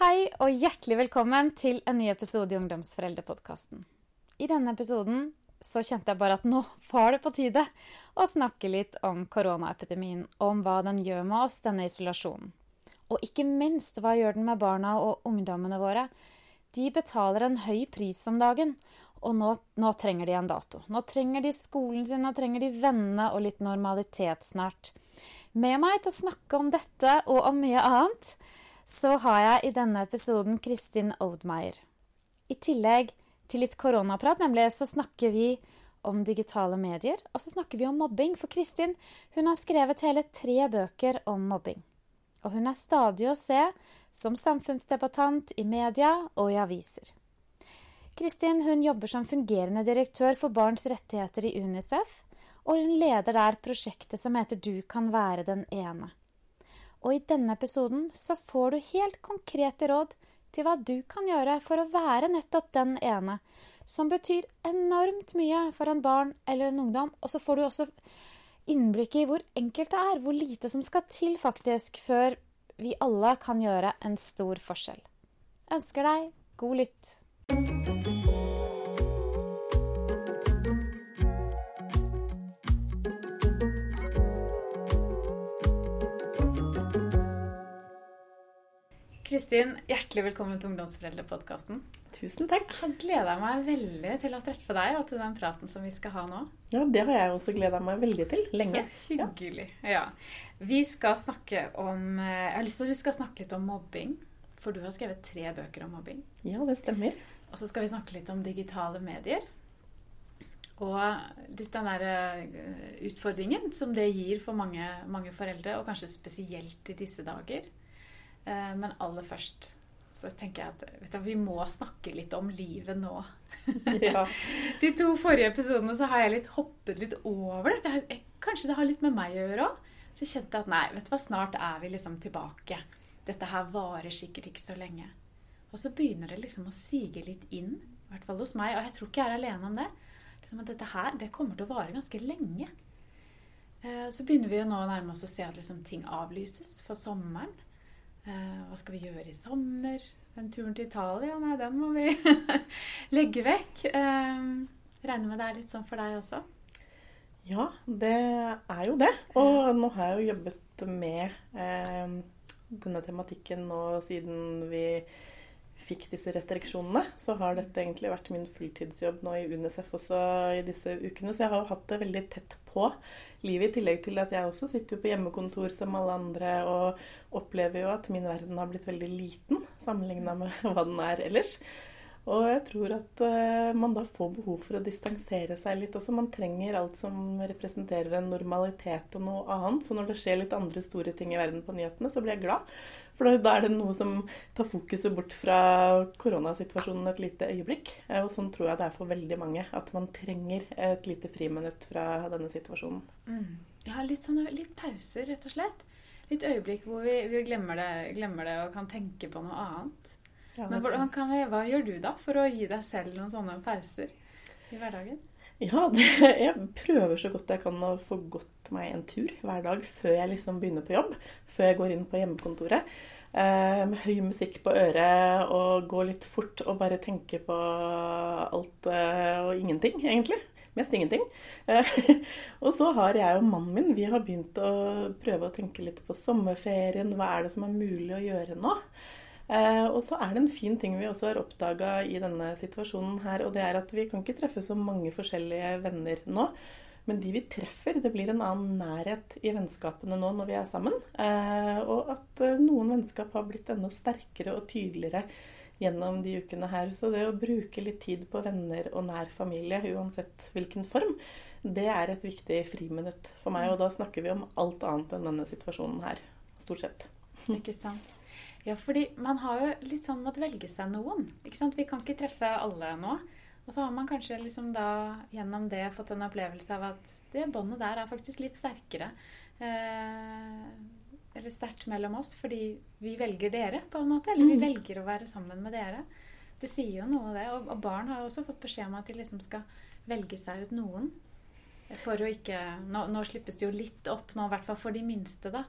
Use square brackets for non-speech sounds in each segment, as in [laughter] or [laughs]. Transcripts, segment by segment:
Hei og hjertelig velkommen til en ny episode i Ungdomsforeldrepodkasten. I denne episoden så kjente jeg bare at nå var det på tide å snakke litt om koronaepidemien, om hva den gjør med oss, denne isolasjonen. Og ikke minst, hva gjør den med barna og ungdommene våre? De betaler en høy pris om dagen, og nå, nå trenger de en dato. Nå trenger de skolen sin, nå trenger de vennene og litt normalitet snart. Med meg til å snakke om dette og om mye annet, så har jeg i denne episoden Kristin Oudmeier. I tillegg til litt koronaprat, nemlig, så snakker vi om digitale medier, og så snakker vi om mobbing. For Kristin hun har skrevet hele tre bøker om mobbing. Og hun er stadig å se som samfunnsdebattant i media og i aviser. Kristin hun jobber som fungerende direktør for barns rettigheter i UNICEF, og hun leder der prosjektet som heter Du kan være den ene. Og i denne episoden så får du helt konkrete råd til hva du kan gjøre for å være nettopp den ene, som betyr enormt mye for en barn eller en ungdom. Og så får du også innblikk i hvor enkelt det er, hvor lite som skal til faktisk, før vi alle kan gjøre en stor forskjell. Jeg ønsker deg god lytt. Kristin, hjertelig velkommen til Ungdomsforeldrepodkasten. Tusen takk. Jeg har gleda meg veldig til å treffe deg og til den praten som vi skal ha nå. Ja, det har jeg også gleda meg veldig til. Lenge. Så hyggelig. Ja. Vi skal snakke om Jeg har lyst til at vi skal snakke litt om mobbing. For du har skrevet tre bøker om mobbing. Ja, det stemmer. Og så skal vi snakke litt om digitale medier. Og litt den der utfordringen som det gir for mange, mange foreldre, og kanskje spesielt i disse dager. Men aller først så tenker jeg at vet du, vi må snakke litt om livet nå. [laughs] Ja. De to forrige episodene så har jeg litt hoppet litt over det. er, kanskje det har litt med meg å gjøre òg. Så kjente jeg at nei, vet du hva, snart er vi liksom tilbake. Dette her varer sikkert ikke så lenge. Og så begynner det liksom å sige litt inn, i hvert fall hos meg. Og jeg tror ikke jeg er alene om det. Liksom at dette her, det kommer til å vare ganske lenge. Så begynner vi jo nå å nærme oss å se at liksom ting avlyses for sommeren. Hva skal vi gjøre i sommer? Den turen til Italia? Nei, den må vi [laughs] legge vekk. Regner med det er litt sånn for deg også? Ja, det er jo det. Og nå har jeg jo jobbet med eh, denne tematikken nå siden vi fikk disse restriksjonene. Så har dette egentlig vært min fulltidsjobb nå i UNICEF også i disse ukene. Så jeg har jo hatt det veldig tett på livet, i tillegg til at jeg også sitter på hjemmekontor som alle andre og opplever jo at min verden har blitt veldig liten sammenligna med [laughs] hva den er ellers. Og jeg tror at uh, man da får behov for å distansere seg litt også. Man trenger alt som representerer en normalitet og noe annet. Så når det skjer litt andre store ting i verden på nyhetene, så blir jeg glad. For da er det noe som tar fokuset bort fra koronasituasjonen et lite øyeblikk. Og sånn tror jeg det er for veldig mange. At man trenger et lite friminutt fra denne situasjonen. Mm. Ja, litt, sånne, litt pauser, rett og slett. Litt øyeblikk hvor vi, vi glemmer, det, glemmer det og kan tenke på noe annet. Ja, Men vi, hva gjør du da for å gi deg selv noen sånne pauser i hverdagen? Ja, [laughs] det, jeg prøver så godt jeg kan å få gått meg en tur hver dag før jeg liksom begynner på jobb. Før jeg går inn på hjemmekontoret. Eh, med høy musikk på øret og gå litt fort og bare tenke på alt eh, og ingenting, egentlig. Mest ingenting. Eh, [laughs] og så har jeg og mannen min vi har begynt å prøve å tenke litt på sommerferien. Hva er det som er mulig å gjøre nå? Eh, og så er det en fin ting vi også har oppdaga i denne situasjonen her, og det er at vi kan ikke treffe så mange forskjellige venner nå. Men de vi treffer, det blir en annen nærhet i vennskapene nå når vi er sammen. Eh, og at eh, noen vennskap har blitt enda sterkere og tydeligere gjennom de ukene her. Så det å bruke litt tid på venner og nær familie, uansett hvilken form, det er et viktig friminutt for meg. Og da snakker vi om alt annet enn denne situasjonen her. Stort sett. Ikke sant. Ja, fordi man har jo litt sånn måttet velge seg noen. ikke sant? Vi kan ikke treffe alle nå. Og så har man kanskje liksom da gjennom det fått en opplevelse av at det båndet der er faktisk litt sterkere. Eh, eller sterkt mellom oss fordi vi velger dere, på en måte. Eller vi mm. velger å være sammen med dere. Det sier jo noe, det. Og, og barn har jo også fått beskjed om at de liksom skal velge seg ut noen. For å ikke Nå, nå slippes det jo litt opp nå, i hvert fall for de minste, da.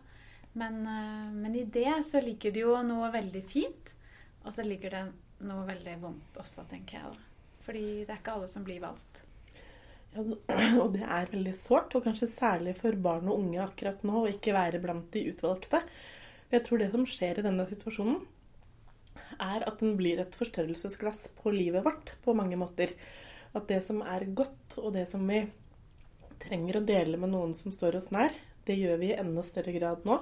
Men, eh, men, i det så ligger det jo noe veldig fint. Og så ligger det noe veldig vondt også, tenker jeg. Fordi det er ikke alle som blir valgt. Ja, [clears throat] og det er veldig sårt, og kanskje særlig for barn og unge akkurat nå, å ikke være blant de utvalgte. Jeg tror det som skjer i denne situasjonen, er at den blir et forstørrelsesglass på livet vårt på mange måter. At det som er godt, og det som vi trenger å dele med noen som står oss nær, det gjør vi i enda større grad nå.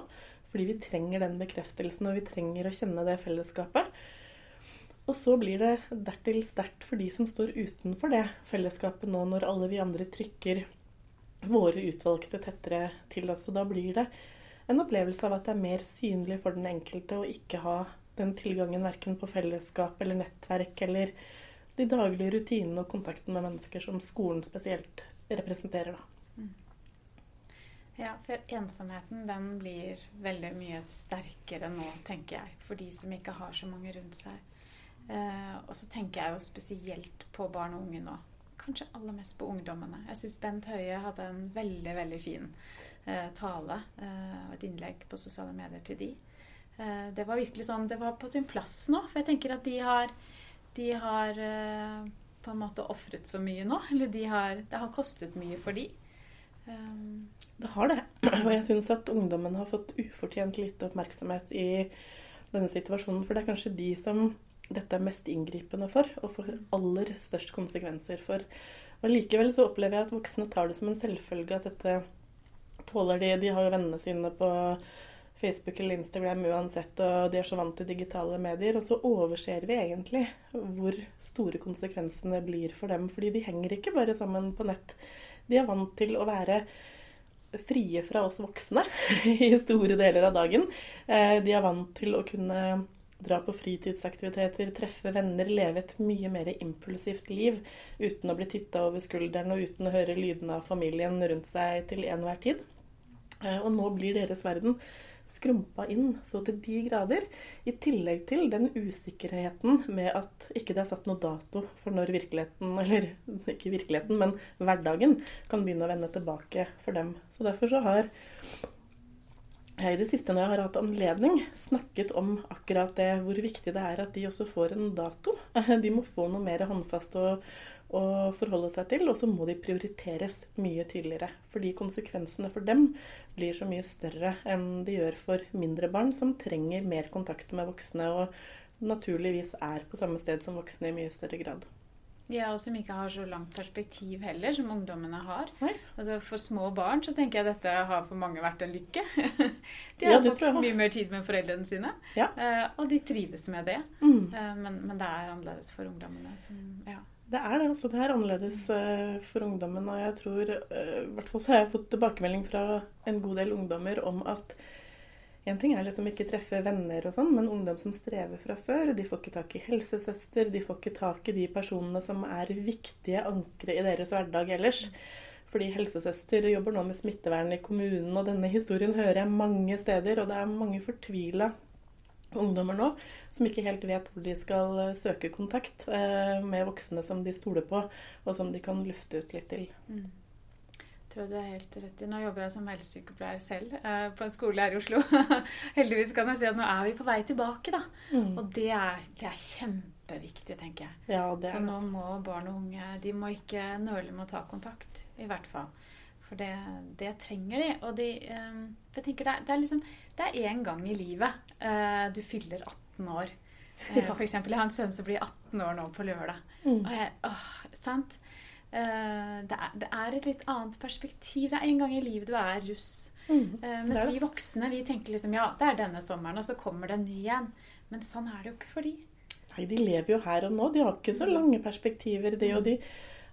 Fordi vi trenger den bekreftelsen, og vi trenger å kjenne det fellesskapet. Og så blir det dertil sterkt for de som står utenfor det fellesskapet nå, når alle vi andre trykker våre utvalgte tettere til oss. Og da blir det en opplevelse av at det er mer synlig for den enkelte å ikke ha den tilgangen verken på fellesskap eller nettverk eller de daglige rutinene og kontakten med mennesker som skolen spesielt representerer. Da. Ja, for ensomheten den blir veldig mye sterkere nå, tenker jeg, for de som ikke har så mange rundt seg. Eh, og så tenker jeg jo spesielt på barn og unge nå. Kanskje aller mest på ungdommene. Jeg syns Bent Høie hadde en veldig, veldig fin eh, tale eh, et innlegg på sosiale medier til de. Eh, det var virkelig sånn Det var på sin plass nå. For jeg tenker at de har, de har eh, på en måte ofret så mye nå. Eller de har, det har kostet mye for de. Um, det har det. [clears throat] Og jeg syns at ungdommen har fått ufortjent lite oppmerksomhet i denne situasjonen. For det er kanskje de som dette er mest inngripende for, og får aller størst konsekvenser for. Og Likevel så opplever jeg at voksne tar det som en selvfølge at dette tåler de. De har jo vennene sine på Facebook eller Instagram uansett, og de er så vant til digitale medier. Og så overser vi egentlig hvor store konsekvensene blir for dem. Fordi de henger ikke bare sammen på nett. De er vant til å være frie fra oss voksne [laughs] i store deler av dagen. Eh, de er vant til å kunne dra på fritidsaktiviteter, treffe venner, leve et mye mer impulsivt liv uten å bli titta over skulderen og uten å høre lydene av familien rundt seg til enhver tid. Eh, og nå blir deres verden skrumpa inn så til de grader. I tillegg til den usikkerheten med at ikke det er satt noe dato for når virkeligheten, eller ikke virkeligheten, men hverdagen kan begynne å vende tilbake for dem. Så derfor så har jeg i det siste når jeg har hatt anledning, snakket om akkurat det, hvor viktig det er at de også får en dato. [laughs] De må få noe mer håndfast å, å forholde seg til, og så må de prioriteres mye tydeligere. Fordi konsekvensene for dem blir så mye større enn de gjør for mindre barn, som trenger mer kontakt med voksne, og naturligvis er på samme sted som voksne i mye større grad. Ja, og som ikke har så langt perspektiv heller, som ungdommene har. Altså For små barn så tenker jeg dette har for mange vært en lykke. [laughs] De har ja, fått mye mer tid med foreldrene sine, ja. Eh, og de trives med det. Mm. Eh, men, men, det er annerledes for ungdommene. Som, ja. Det er det. altså Det er annerledes uh, for ungdommen. Og jeg tror, uh, i hvert fall så har jeg fått tilbakemelding fra en god del ungdommer om at en ting er liksom ikke treffe venner og sånn, men ungdom som strever fra før, de får ikke tak i helsesøster, de får ikke tak i de personene som er viktige ankre i deres hverdag ellers. Fordi helsesøster jobber nå med smittevern i kommunen, og denne historien hører jeg mange steder, og det er mange fortvila ungdommer nå som ikke helt vet hvor de skal eh, søke kontakt eh, med voksne som de stoler på, og som de kan lufte ut litt til. Mm tror du er helt rett i. Nå jobber jeg som helsesykepleier selv eh, på en skole her i Oslo. [laughs] Heldigvis kan jeg si at nå er vi på vei tilbake, da. Mm. Og det er, det er, kjempeviktig, tenker jeg. Ja, det Så nå må barn og unge De må ikke nøle med å ta kontakt, i hvert fall. For det, det trenger de. Og de eh, Jeg tenker det er, det er liksom Det er én gang i livet eh, du fyller 18 år. Ja. for eksempel, jeg har en sønn som blir 18 år nå på lørdag. Mm. Og jeg, åh, sant? Eh, det er, det er, et litt annet perspektiv. Det er en gang i livet du er russ. Mm, mens vi voksne vi tenker liksom ja, det er denne sommeren, og så kommer det en ny igjen. Men sånn er det jo ikke for de. Nei, de lever jo her og nå. De har ikke så lange perspektiver, de. Og de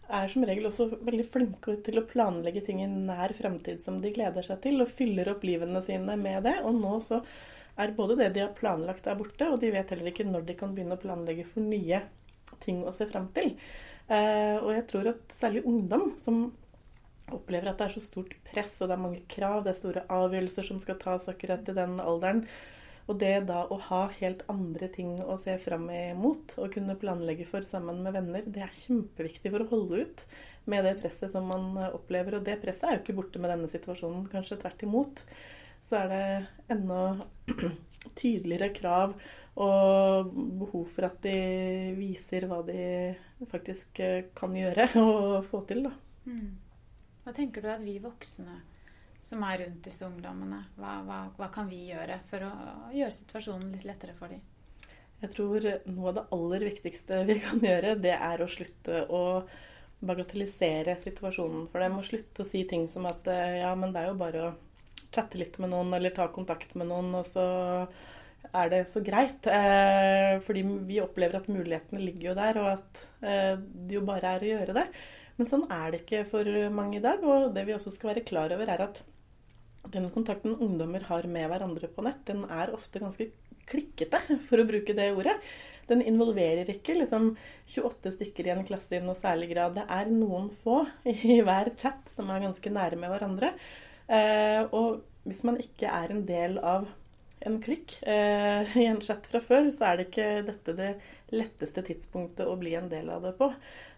er som regel også veldig flinke til å planlegge ting i nær fremtid som de gleder seg til, og fyller opp livene sine med det. Og nå så er både det de har planlagt, der borte, og de vet heller ikke når de kan begynne å planlegge for nye ting å se frem til. Eh, og jeg tror at særlig ungdom som opplever at det er så stort press, og det er mange krav, det er store avgjørelser som skal tas akkurat i den alderen. Og det da å ha helt andre ting å se fram imot og kunne planlegge for sammen med venner, det er kjempeviktig for å holde ut med det presset som man opplever. Og det presset er jo ikke borte med denne situasjonen, kanskje tvert imot. Så er det enda [clears throat] tydeligere krav Og behov for at de viser hva de faktisk eh, kan gjøre og få til, da. Mm. Hva tenker du at vi voksne som er rundt disse ungdommene, hva, hva, hva kan vi gjøre for å gjøre situasjonen litt lettere for dem? Jeg tror noe av det aller viktigste vi kan gjøre, det er å slutte å bagatellisere situasjonen for dem. Og slutte å si ting som at eh, ja, men det er jo bare å chatte litt med noen eller ta kontakt med noen, og så er det så greit. Eh, fordi vi opplever at mulighetene ligger jo der, og at eh, det jo bare er å gjøre det. Men sånn er det ikke for mange i dag. Og det vi også skal være klar over, er at den kontakten ungdommer har med hverandre på nett, den er ofte ganske klikkete, for å bruke det ordet. Den involverer ikke liksom 28 stykker i en klasse i noe særlig grad. Det er noen få i hver chat som er ganske nære med hverandre. Eh, og hvis man ikke er en del av en klikk eh, i en chat fra før, så er det ikke dette det letteste tidspunktet å bli en del av det på.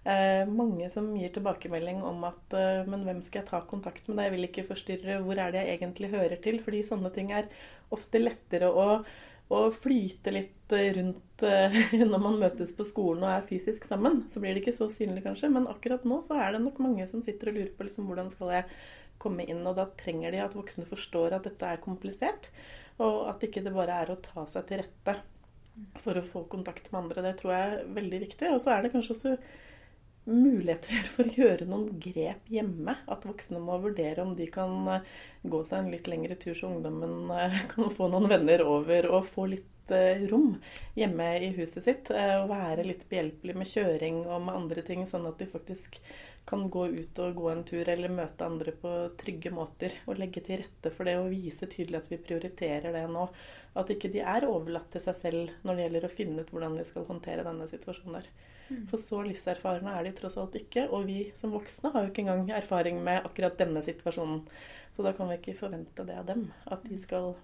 Eh, mange som gir tilbakemelding om at eh, Men hvem skal jeg ta kontakt med? Jeg vil ikke forstyrre. Hvor er det jeg egentlig hører til? Fordi sånne ting er ofte lettere å og flyte litt eh, rundt eh, [laughs] når man møtes på skolen og er fysisk sammen. Så blir det ikke så synlig, kanskje. Men akkurat nå så er det nok mange som sitter og lurer på liksom, hvordan skal jeg komme inn. Og da trenger de at voksne forstår at dette er komplisert. Og at ikke det bare er å ta seg til rette for å få kontakt med andre. Det tror jeg er veldig viktig. Og så er det kanskje også muligheter for å gjøre noen grep hjemme. At voksne må vurdere om de kan eh, gå seg en litt lengre tur så ungdommen eh, [laughs] kan få noen venner over og få litt eh, rom hjemme i huset sitt. Og være litt behjelpelig med kjøring og med andre ting, sånn at de faktisk kan gå ut og gå en tur eller møte andre på trygge måter. Og legge til rette for det og vise tydelig at vi prioriterer det nå. At ikke de er overlatt til seg selv når det gjelder å finne ut hvordan de skal håndtere denne situasjonen der. Mm. For så livserfarne er de tross alt ikke. Og vi som voksne har jo ikke engang erfaring med akkurat denne situasjonen. Så da kan vi ikke forvente det av dem. At de skal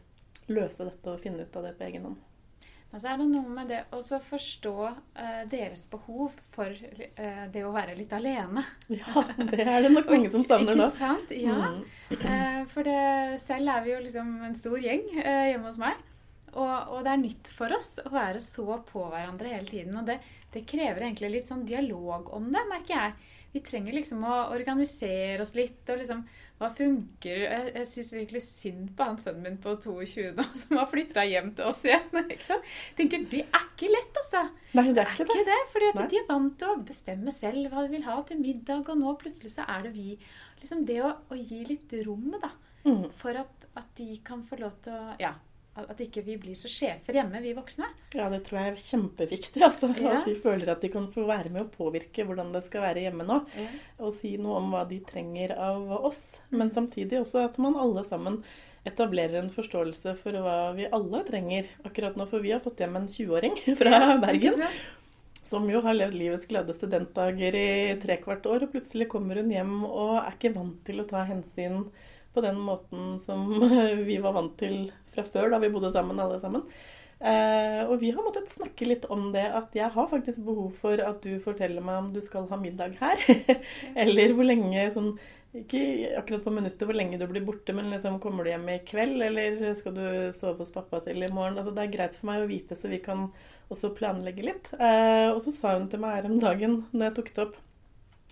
løse dette og finne ut av det på egen hånd. Men så er det noe med det å forstå uh, deres behov for uh, det å være litt alene. Ja, det er det nok mange som savner nå. Ikke sant? Ja. Mm. Uh, for det, selv er vi jo liksom en stor gjeng hjemme hos meg. Og, og, det er nytt for oss å være så på hverandre hele tiden. Og det, det krever egentlig litt sånn dialog om det, merker jeg. Vi trenger liksom å organisere oss litt. og liksom, Hva funker? Jeg, jeg syns virkelig synd på han sønnen min på 22 nå, [laughs] som har flytta hjem til oss igjen. [laughs] ikke sant? tenker, Det er ikke lett, altså. Nei, det er ikke det. Det fordi at de er vant til å bestemme selv hva de vil ha til middag, og nå plutselig så er det vi. Liksom Det å, å gi litt rom da, mm. for at, at de kan få lov til å ja, at ikke vi blir så sjefer hjemme, vi voksne. Ja, det tror jeg er kjempeviktig. Altså, ja. At de føler at de kan få være med å påvirke hvordan det skal være hjemme nå. Ja. Og si noe om hva de trenger av oss. Men samtidig også at man alle sammen etablerer en forståelse for hva vi alle trenger akkurat nå. For vi har fått hjem en 20-åring [laughs] fra Bergen. Som jo har levd livets glade studentdager i trekvart år. Og plutselig kommer hun hjem og er ikke vant til å ta hensyn på den måten som [laughs] vi var vant til fra før, da vi bodde sammen alle sammen. Eh, og vi har måttet snakke litt om det at jeg har faktisk behov for at du forteller meg om du skal ha middag her. [laughs] eller hvor lenge sånn Ikke akkurat på minuttet hvor lenge du blir borte, men liksom kommer du hjem i kveld, eller skal du sove hos pappa til i morgen? Altså, det er greit for meg å vite, så vi kan også planlegge litt. Eh, og så sa hun til meg her om dagen, når jeg tok det opp,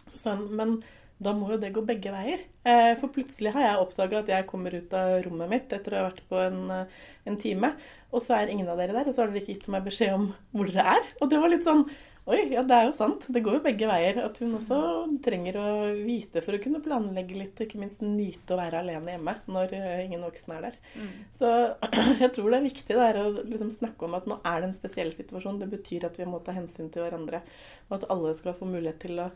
så sa hun men da må jo det gå begge veier. Eh, for plutselig har jeg oppdaga at jeg kommer ut av rommet mitt etter å ha vært på en, eh, en, time, og så er ingen av dere der, og så har dere ikke gitt meg beskjed om hvor dere er. Og det var litt sånn Oi, ja, det er jo sant. Det går jo begge veier. At hun også trenger å vite for å kunne planlegge litt, og ikke minst nyte å være alene hjemme når eh, ingen voksne er der. Mm. Så [clears throat] jeg tror det er viktig det å liksom snakke om at nå er det en spesiell situasjon. Det betyr at vi må ta hensyn til hverandre, og at alle skal få mulighet til å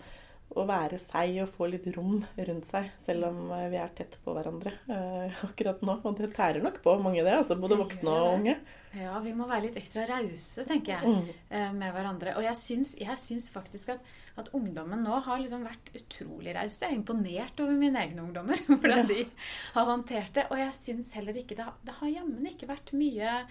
å være seg og få litt rom rundt seg, selv om eh, vi er tett på hverandre eh, [laughs] akkurat nå. Og det tærer nok på mange, det. altså Både voksne og unge. Ja, vi må være litt ekstra rause, tenker jeg, mm. uh, med hverandre. Og jeg syns, jeg syns faktisk at, at, ungdommen nå har liksom vært utrolig rause. Jeg er imponert over mine egne ungdommer, [laughs] hvordan ja. de har håndtert det. Og jeg syns heller ikke Det, det har jammen ikke vært mye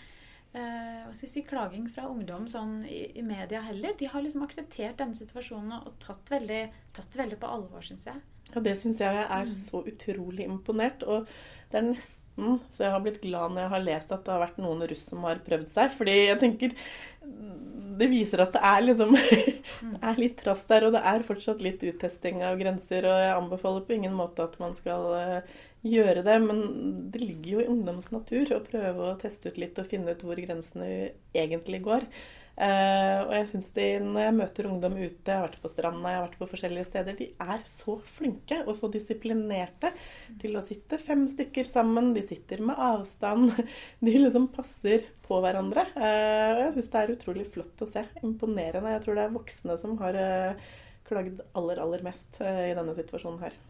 eh, hva skal jeg si, klaging fra ungdom sånn i, i, media heller. De har liksom akseptert denne situasjonen og tatt veldig, tatt veldig på alvor, syns jeg. Ja, det syns jeg er mm. så utrolig imponert. Og det er nesten så jeg har blitt glad når jeg har lest at det har vært noen russ som har prøvd seg. Fordi jeg tenker Det viser at det er liksom [laughs] det er litt trass der, og det er fortsatt litt uttesting av grenser. Og jeg anbefaler på ingen måte at man skal eh, gjøre det, men det ligger jo i ungdoms natur å prøve å teste ut litt og finne ut hvor grensene egentlig går. Uh, og jeg synes de, Når jeg møter ungdom ute, jeg har vært på stranda, jeg har vært på forskjellige steder, de er så flinke og så disiplinerte til å sitte fem stykker sammen. De sitter med avstand. [laughs] De liksom passer på hverandre. Uh, og jeg syns det er utrolig flott å se. Imponerende. Jeg tror det er voksne som har uh, klagd aller, aller mest i denne situasjonen her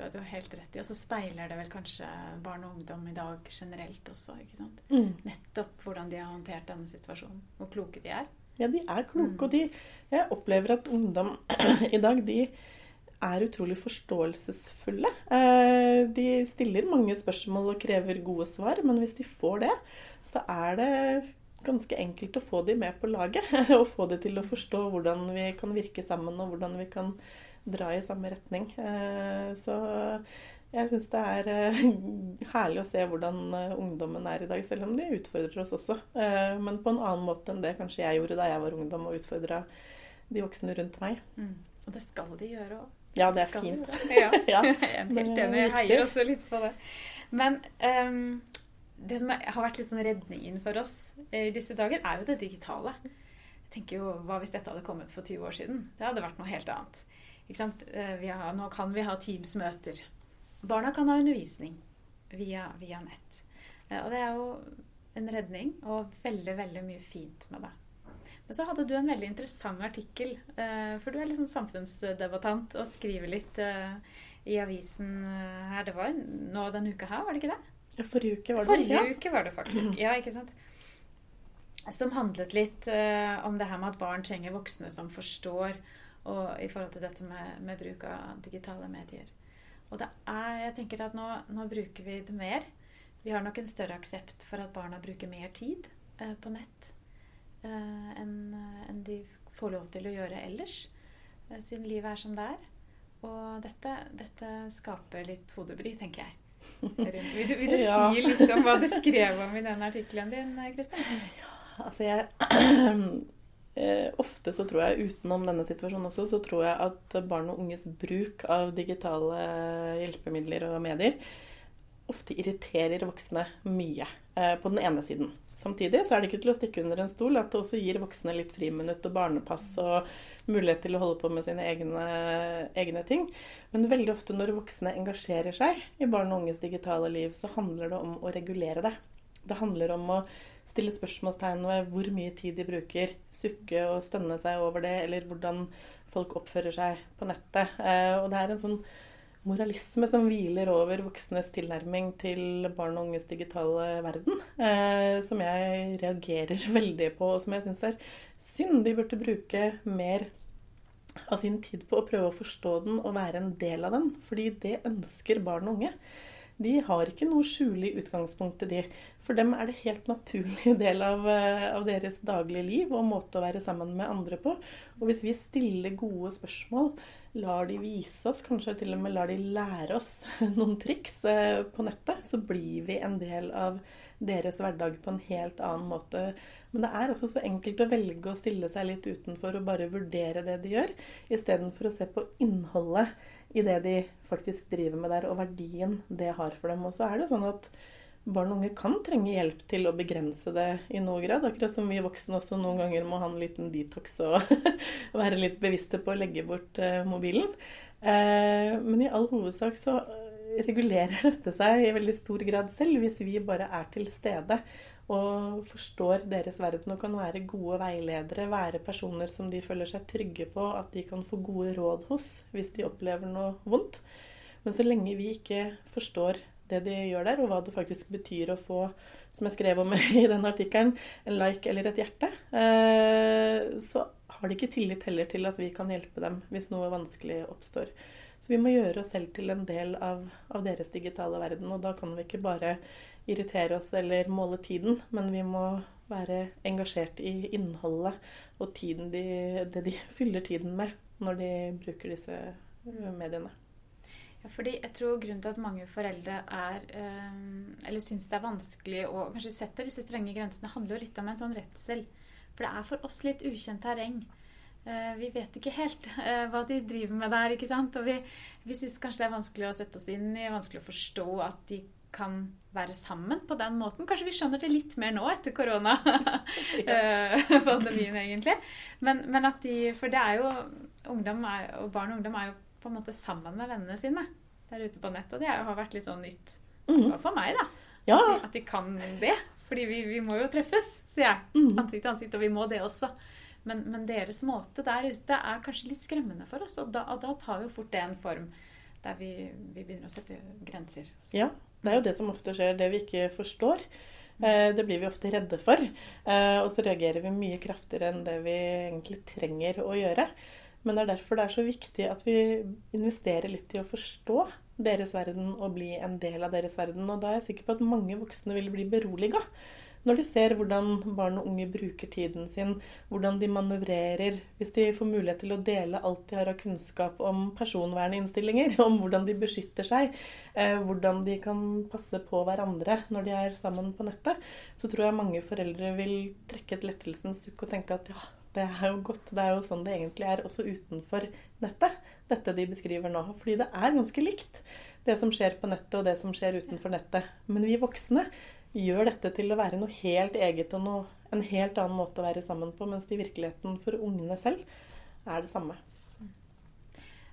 tror jeg du har helt rett i. Og så speiler det vel kanskje barn og ungdom i dag generelt også. ikke sant? Mm. Nettopp hvordan de har håndtert denne situasjonen. Hvor kloke de er. Ja, de er kloke. Mm. Og de, jeg opplever at ungdom [clears throat] i dag, de er utrolig forståelsesfulle. Eh, de stiller mange spørsmål og krever gode svar, men hvis de får det, så er det ganske enkelt å få de med på laget. [laughs] Og få de til å forstå hvordan vi kan virke sammen, og hvordan vi kan dra i samme retning. Eh, så jeg syns det er eh, herlig å se hvordan eh, ungdommen er i dag, selv om de utfordrer oss også. Men på en annen måte enn det kanskje jeg gjorde da jeg var ungdom og utfordra de voksne rundt meg. Mm. Og det skal de gjøre òg. Ja, det er fint. [laughs] De ja. ja. [laughs] Jeg er helt enig. Jeg heier også litt på det. Men um, det som har vært litt sånn redningen for oss i disse dager, er jo det digitale. Jeg tenker jo, Hva hvis dette hadde kommet for 20 år siden? Det hadde vært noe helt annet. Eh, har, nå kan vi ha Teams-møter. Barna kan ha undervisning via, via nett. Eh, og det er jo en redning, og veldig, veldig mye fint med det. Men så hadde du en veldig interessant artikkel, eh, for du er sånn samfunnsdebattant og skriver litt i avisen her. Det var nå denne uka her, var det ikke det? Ja, forrige uke var det. Forrige ja. uke var det faktisk. Ja, ikke sant? Som handlet litt om det her med at barn trenger voksne som forstår og i forhold til dette med, med, bruk av digitale medier. Og det er, jeg tenker at nå, nå, bruker vi det mer. Vi har nok en større aksept for at barna bruker mer tid eh, på nett eh, enn en de får lov til å gjøre ellers, eh, siden livet er som det er. Og dette, dette skaper litt hodebry, tenker jeg. Vil du, vil du [laughs] ja. si litt om hva du skrev om i den artikkelen din, Kristin? Ja, altså jeg [clears throat] ofte så tror jeg, utenom denne situasjonen også, så tror jeg at barn og unges bruk av digitale hjelpemidler og medier ofte irriterer voksne mye eh, på den ene siden. Samtidig så er det ikke til å stikke under en stol at det også gir voksne litt friminutt og barnepass og mulighet til å holde på med sine egne, egne ting. Men veldig ofte når voksne engasjerer seg i barn og unges digitale liv, så handler det om å regulere det. Det handler om å stille spørsmålstegn ved hvor mye tid de bruker, sukke og stønne seg over det, eller hvordan folk oppfører seg på nettet. Eh, og det er en sånn moralisme som hviler over voksnes tilnærming til barn og unges digitale verden, eh, som jeg reagerer [laughs] veldig på, og som jeg syns er synd. De burde bruke mer av sin tid på å prøve å forstå den og være en del av den, fordi det ønsker barn og unge de har ikke noe skjule i utgangspunktet, de. For dem er det helt naturlig [laughs] del av, eh, av, deres daglige liv og måte å være sammen med andre på. Og hvis vi stiller gode spørsmål, lar de vise oss, kanskje til og med lar de lære oss [laughs] noen triks eh, på nettet, så blir vi en del av deres hverdag på en helt annen måte. Men det er også så enkelt å velge å stille seg litt utenfor og bare vurdere det de gjør, istedenfor å se på innholdet i det de faktisk driver med der, og verdien det har for dem. Og så er det sånn at barn og unge kan trenge hjelp til å begrense det i noe grad. Akkurat som vi voksne også noen ganger må ha en liten detox og [laughs] være litt bevisste på å legge bort eh, mobilen. Eh, men i all hovedsak så regulerer [laughs] dette seg i veldig stor grad selv hvis vi bare er til stede og forstår deres verden og kan være gode veiledere, være personer som de føler seg trygge på, at de kan få gode råd hos hvis de opplever noe vondt. Men så lenge vi ikke forstår det de gjør der, og hva det faktisk betyr å få, som jeg skrev om [laughs] i den artikkelen, en like eller et hjerte, eh, så har de ikke tillit heller til at vi kan hjelpe dem hvis noe vanskelig oppstår. Så vi må gjøre oss selv til en del av, av deres digitale verden, og da kan vi ikke bare irritere oss eller måle tiden, men vi må være engasjert i innholdet og de, det de [laughs] fyller tiden med når de bruker disse mediene. Ja, fordi jeg tror grunnen til at mange foreldre er eh, Eller syns det er vanskelig å kanskje sette disse strenge grensene, handler jo litt om en sånn redsel. For det er for oss litt ukjent terreng. Eh, vi vet ikke helt eh, hva de driver med der, ikke sant. Og vi, vi syns kanskje det er vanskelig å sette oss inn i, vanskelig å forstå at de kan være sammen på den måten. Kanskje vi skjønner det litt mer nå etter koronapandemien, [laughs] [laughs] egentlig. Men, men, at de For det er jo ungdom er, og barn og ungdom er jo på en måte sammen med vennene sine der ute på nett. Og det har vært litt sånn nytt mm. for meg, da. Ja. At, de, at, de, kan det. Fordi vi, vi, må jo treffes, sier jeg. Mm. Ansikt til ansikt. Og vi må det også. Men, men, deres måte der ute er kanskje litt skremmende for oss. Og da, og da tar jo fort det en form der vi, vi, begynner å sette grenser. Ja, det er jo det som ofte skjer, det vi ikke forstår. Eh, det blir vi ofte redde for. Eh, og så reagerer vi mye kraftigere enn det vi egentlig trenger å gjøre. Men det er derfor det er så viktig at vi investerer litt i å forstå deres verden og bli en del av deres verden. Og da er jeg sikker på at mange voksne vil bli beroliga når de ser hvordan barn og unge bruker tiden sin, hvordan de manøvrerer, hvis de får mulighet til å dele alt de har av kunnskap om personverninnstillinger, [laughs] om hvordan de beskytter seg, eh, hvordan de kan passe på hverandre når de er sammen på nettet, så tror jeg mange foreldre vil trekke et lettelsens sukk og tenke at ja, det er jo godt. Det er jo sånn det egentlig er også utenfor nettet, dette de beskriver nå. Fordi det er ganske likt, det som skjer på nettet og det som skjer utenfor nettet. Men vi voksne gjør dette til å være noe helt eget og noe, en helt annen måte å være sammen på, mens det i virkeligheten for ungene selv er det samme.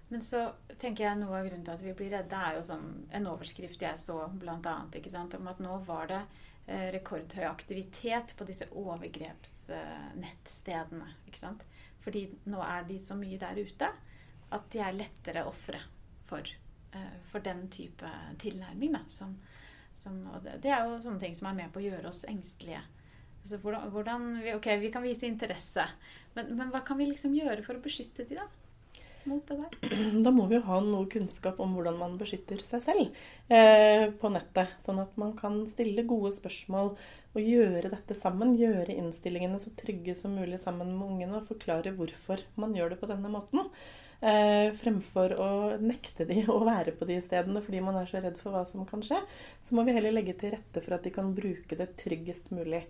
Men så tenker jeg noe av grunnen til at vi blir redde, er jo sånn en overskrift jeg så bl.a. om at nå var det Eh, rekordhøy aktivitet på disse overgrepsnettstedene. ikke sant? Fordi nå er de så mye der ute at de er lettere ofre for, eh, for, den type tilnærming. Da, som, som, det, det, er jo sånne ting som er med på å gjøre oss engstelige. Altså hvordan, hvordan vi, ok, vi kan vise interesse, men, men, hva kan vi liksom gjøre for å beskytte de da? [clears throat] Da må vi jo ha noe kunnskap om hvordan man beskytter seg selv eh, på nettet. Sånn at man kan stille gode spørsmål og gjøre dette sammen. Gjøre innstillingene så trygge som mulig sammen med ungene og forklare hvorfor man gjør det på denne måten. Eh, fremfor å nekte de [laughs] å være på de stedene fordi man er så redd for hva som kan skje, så må vi heller legge til rette for at de kan bruke det tryggest mulig.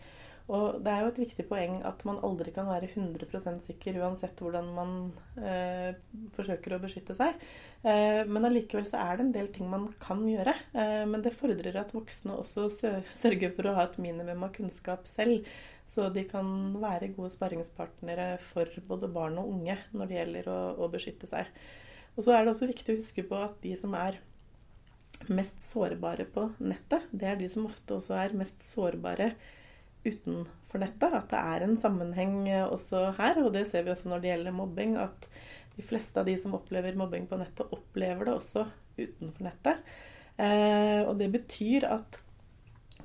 Og det er jo et viktig poeng at man aldri kan være 100% sikker uansett hvordan man eh, forsøker å beskytte seg. Eh, men allikevel så er det en del ting man kan gjøre. Eh, men det fordrer at voksne også [laughs] sørger for å ha et minimum av kunnskap selv. Så de kan være gode sparringspartnere for både barn og unge når det gjelder å, å beskytte seg. Og så er det også viktig å huske på at de som er mest sårbare på nettet, det er de som ofte også er mest sårbare utenfor nettet. At det er en sammenheng også her. Og det ser vi også når det gjelder mobbing. At de fleste av de som opplever mobbing på nettet, opplever det også utenfor nettet. Eh, og det betyr at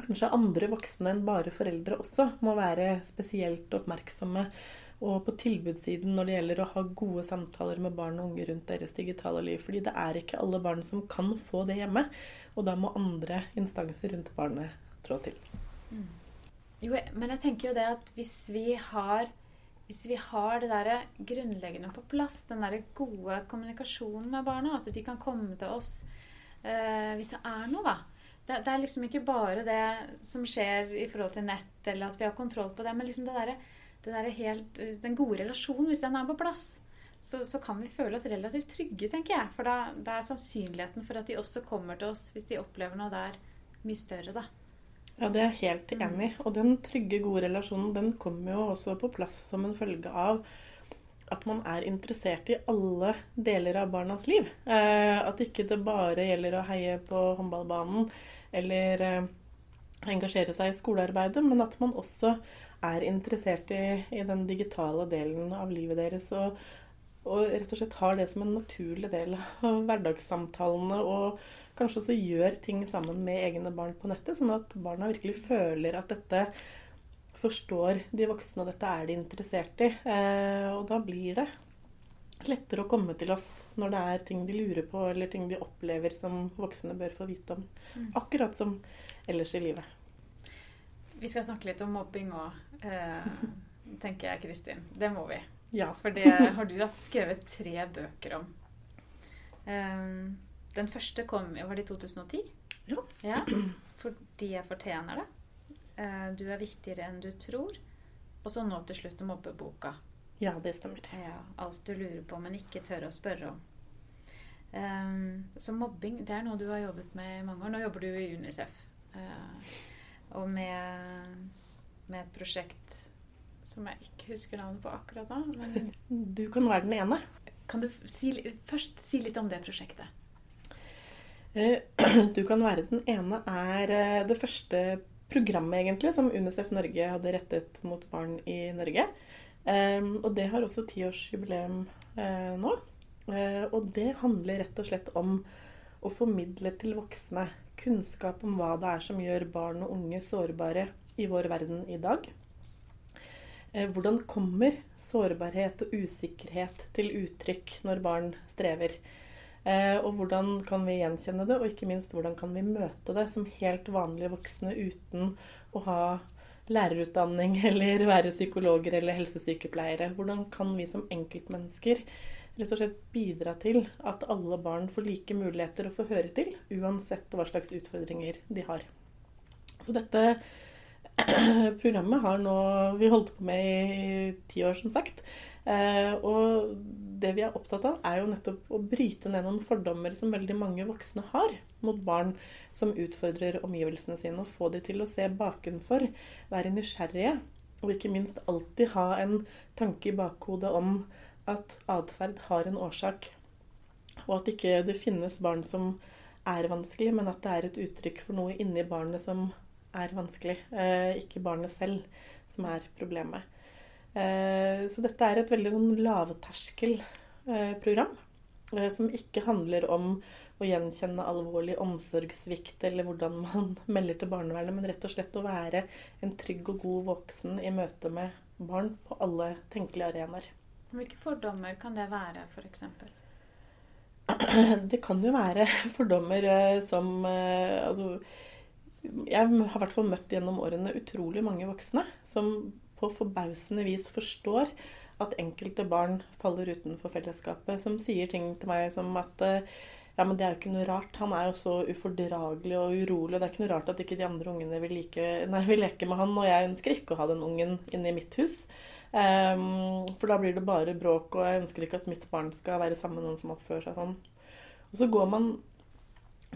kanskje andre voksne enn bare foreldre også må være spesielt oppmerksomme. Og på tilbudssiden når det gjelder å ha gode samtaler med barn og unge rundt deres digitale liv. Fordi det er ikke alle barn som kan få det hjemme. Og da må andre instanser rundt barnet trå til. Mm. Jo, men jeg tenker jo det at hvis vi har hvis vi har det der grunnleggende på plass, den der gode kommunikasjonen med barna, at de kan komme til oss eh, hvis det er noe, da. Det, det, er liksom ikke bare det som skjer i forhold til nett, eller at vi har kontroll på det, men liksom det der, det der helt, den gode relasjonen, hvis den er på plass, så, så, kan vi føle oss relativt trygge, tenker jeg. For da, da er sannsynligheten for at de også kommer til oss hvis de opplever noe der, mye større, da. Ja, det er jeg helt enig i. Og den trygge, gode relasjonen den kommer jo også på plass som en følge av at man er interessert i alle deler av barnas liv. Eh, at ikke det bare gjelder å heie på håndballbanen eller eh, engasjere seg i skolearbeidet, men at man også er interessert i, i den digitale delen av livet deres. Og, og, rett og slett har det som en naturlig del av hverdagssamtalene. og kanskje også gjør ting sammen med egne barn på nettet, sånn at barna virkelig føler at dette forstår de voksne, og dette er de interessert i. Eh, og da blir det lettere å komme til oss når det er ting de lurer på, eller ting de opplever som voksne bør få vite om. Mm. Akkurat som ellers i livet. Vi skal snakke litt om mobbing òg, eh, tenker jeg, Kristin. Det må vi. Ja. For det har du skrevet tre bøker om. Um, Den første kom var det i 2010? Ja. ja. Fordi jeg fortjener det. Eh, du er viktigere enn du tror. Og så nå til slutt mobbeboka. Ja, det stemmer. Ja, alt du lurer på, men ikke tør å spørre om. Um, så mobbing det er noe du har jobbet med i mange år. Nå jobber du i Unicef. Uh, og med, med, et prosjekt som jeg ikke husker navnet på akkurat nå. Men... [laughs] Du kan være den ene. Kan du si, først si litt om det prosjektet? Uh, [clears throat] du kan være den ene er det første programmet egentlig som Unicef Norge hadde rettet mot barn i Norge. Ehm, og det har også tiårsjubileum eh, nå. Eh, og det handler rett og slett om å formidle til voksne kunnskap om hva det er som gjør barn og unge sårbare i vår verden i dag. Eh, hvordan kommer sårbarhet og usikkerhet til uttrykk når barn strever? Eh, og hvordan kan vi gjenkjenne det, og ikke minst hvordan kan vi møte det som helt vanlige voksne uten å ha lærerutdanning [laughs] eller være psykologer eller helsesykepleiere? Hvordan kan vi som enkeltmennesker rett og slett bidra til at alle barn får like muligheter å få høre til, uansett hva slags utfordringer de har? Så dette [clears throat] programmet har nå vi holdt på med i ti år, som sagt. Eh, og det vi er opptatt av, er jo nettopp å bryte ned noen fordommer som veldig mange voksne har mot barn som utfordrer omgivelsene sine, og få de til å se bakenfor, være nysgjerrige, og ikke minst alltid ha en tanke i bakhodet om at atferd har en årsak, og at ikke det finnes barn som er vanskelig, men at det er et uttrykk for noe inni barnet som er vanskelig, eh, ikke barnet selv som er problemet. Eh, så dette er et veldig sånn lavterskelprogram. Eh, som ikke handler om å gjenkjenne alvorlig omsorgssvikt eller hvordan man [laughs] melder til barnevernet, men rett og slett å være en trygg og god voksen i møte med barn på alle tenkelige arenaer. Hvilke fordommer kan det være, f.eks.? [clears throat] Det kan jo være [laughs] fordommer som Altså Jeg har i hvert fall møtt gjennom årene utrolig mange voksne som på forbausende vis forstår at enkelte barn faller utenfor fellesskapet, som sier ting til meg som at eh, ja, men det er jo ikke noe rart. Han er jo så ufordragelig og urolig. Det er ikke noe rart at ikke de andre ungene vil, like, nei, vil leke med han. Og jeg ønsker ikke å ha den ungen inne i mitt hus. Um, for da blir det bare bråk, og jeg ønsker ikke at mitt barn skal være sammen med noen som oppfører seg sånn. Og så går man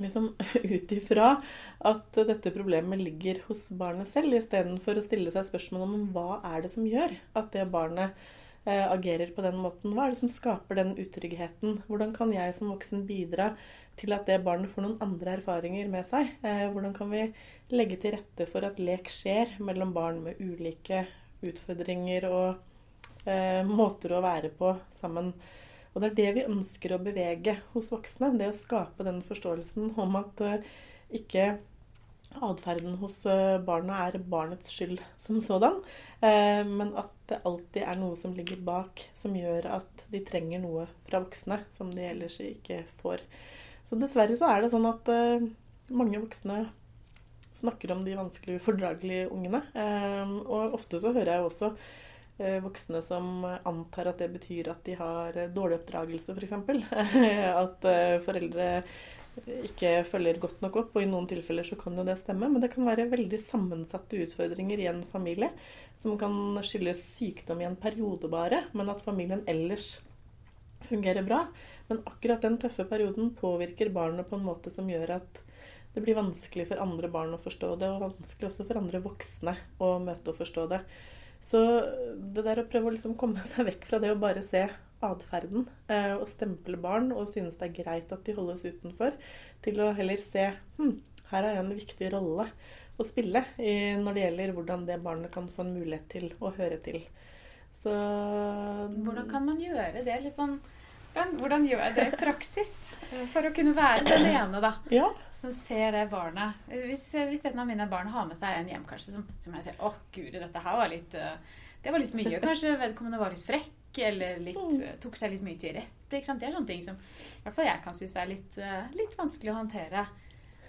liksom [laughs] ut ifra at dette problemet ligger hos barnet selv, istedenfor å stille seg spørsmål om hva er det som gjør at det barnet eh, agerer på den måten. Hva er det som skaper den utryggheten? Hvordan kan jeg som voksen bidra til at det barnet får noen andre erfaringer med seg? Eh, hvordan kan vi legge til rette for at lek skjer mellom barn med ulike utfordringer og eh, måter å være på sammen? Og det er det vi ønsker å bevege hos voksne. Det å skape den forståelsen om at uh, ikke atferden hos uh, barna er barnets skyld som sådan, uh, men at det alltid er noe som ligger bak, som gjør at de trenger noe fra voksne som de ellers ikke får. Så dessverre så er det sånn at mange voksne snakker om de vanskelig ufordragelige ungene. Og ofte så hører jeg også Eh, voksne som antar at det betyr at de har dårlig oppdragelse, f.eks. [laughs] At eh, foreldre ikke følger godt nok opp, og i noen tilfeller så kan jo det stemme. Men det kan være veldig sammensatte utfordringer i en familie, som kan skyldes sykdom i en periode bare, men at familien ellers fungerer bra. Men akkurat den tøffe perioden påvirker barnet på en måte som gjør at det blir vanskelig for andre barn å forstå det, og vanskelig også for andre voksne å møte og forstå det. Så det der å prøve å liksom komme seg vekk fra det å bare se atferden eh, og stemple barn og synes det er greit at de holdes utenfor, til å heller se hm, her er en viktig rolle å spille i, når det gjelder hvordan det barnet kan få en mulighet til å høre til. Så Hvordan kan man gjøre det? Liksom, hvordan gjør jeg det i praksis? For å kunne være den ene da, ja. som ser det barnet. Hvis, hvis en av mine barn har med seg en hjem kanskje, som, som jeg sier 'Å, guri, dette her var litt eh, Det var litt mye.' Kanskje vedkommende var litt frekk eller litt, mm. eh, tok seg litt mye til rette. Det er sånne ting som i hvert fall jeg kan synes er litt, eh, litt vanskelig å håndtere.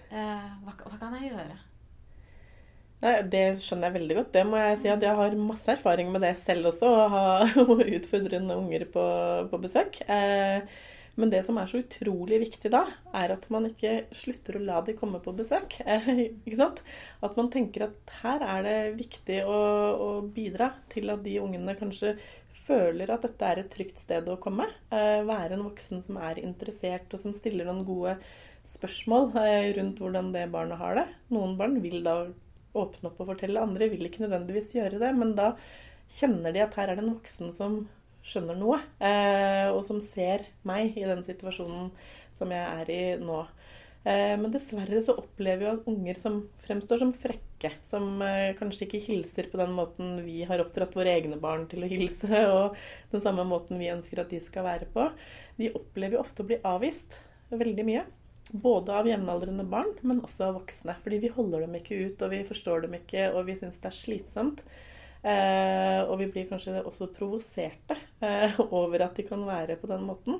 Hva, hva kan jeg gjøre? Det skjønner jeg veldig godt. Det må jeg si at jeg har masse erfaring med det selv også, å ha [laughs] utfordrende unger på, på besøk. Eh, Men det som er så utrolig viktig da, er at man ikke slutter å la de komme på besøk. [laughs] ikke sant? At man tenker at her er det viktig å, å, bidra til at de ungene kanskje føler at dette er et trygt sted å komme. Eh, være en voksen som er interessert, og som stiller noen gode spørsmål eh, rundt hvordan det barnet har det. Noen barn vil da åpne opp og fortelle, andre vil ikke nødvendigvis gjøre det. Men da kjenner de at her er det en voksen som skjønner noe, eh, og som ser meg i den situasjonen som jeg er i nå. Eh, men dessverre så opplever vi at unger som fremstår som frekke, som eh, kanskje ikke hilser på den måten vi har oppdratt våre egne barn til å hilse, [laughs] og den samme måten vi ønsker at de skal være på, de opplever ofte å bli avvist veldig mye. Både av jevnaldrende barn, men også av voksne. Fordi vi holder dem ikke ut, og vi forstår dem ikke, og vi syns det er slitsomt. Eh, og vi blir kanskje også provoserte eh, [laughs] over at de kan være på den måten.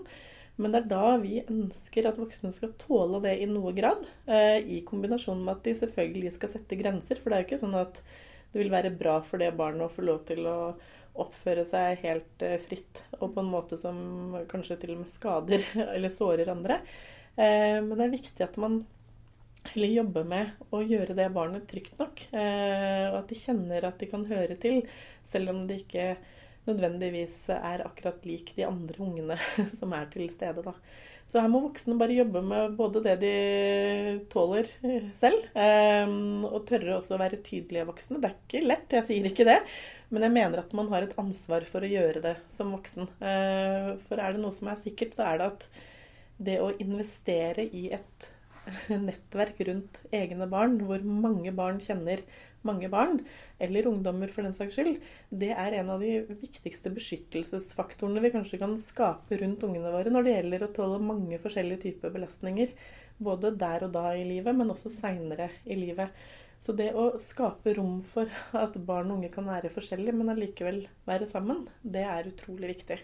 Men det er da vi ønsker at voksne skal tåle det i noe grad. Eh, I kombinasjon med at de selvfølgelig skal sette grenser. For det er jo ikke sånn at det vil være bra for det barnet å få lov til å oppføre seg helt fritt og på en måte som kanskje til og med skader [laughs] eller sårer andre. Men det er viktig at man heller jobber med å gjøre det barnet trygt nok. Eh, og at de kjenner at de kan høre til, selv om de ikke nødvendigvis er akkurat lik de andre ungene [laughs] som er til stede. Da. Så her må voksne bare jobbe med både det de tåler selv, eh, og tørre også å være tydelige voksne. Det er ikke lett, jeg sier ikke det. Men jeg mener at man har et ansvar for å gjøre det som voksen. Eh, for er det noe som er sikkert, så er det at det å investere i et [laughs] nettverk rundt egne barn, hvor mange barn kjenner mange barn, eller ungdommer for den saks skyld, det er en av de viktigste beskyttelsesfaktorene vi kanskje kan skape rundt ungene våre når det gjelder å tåle mange forskjellige typer belastninger. Både der og da i livet, men også seinere i livet. Så det å skape rom for at barn og unge kan være forskjellige, men allikevel være sammen, det er utrolig viktig.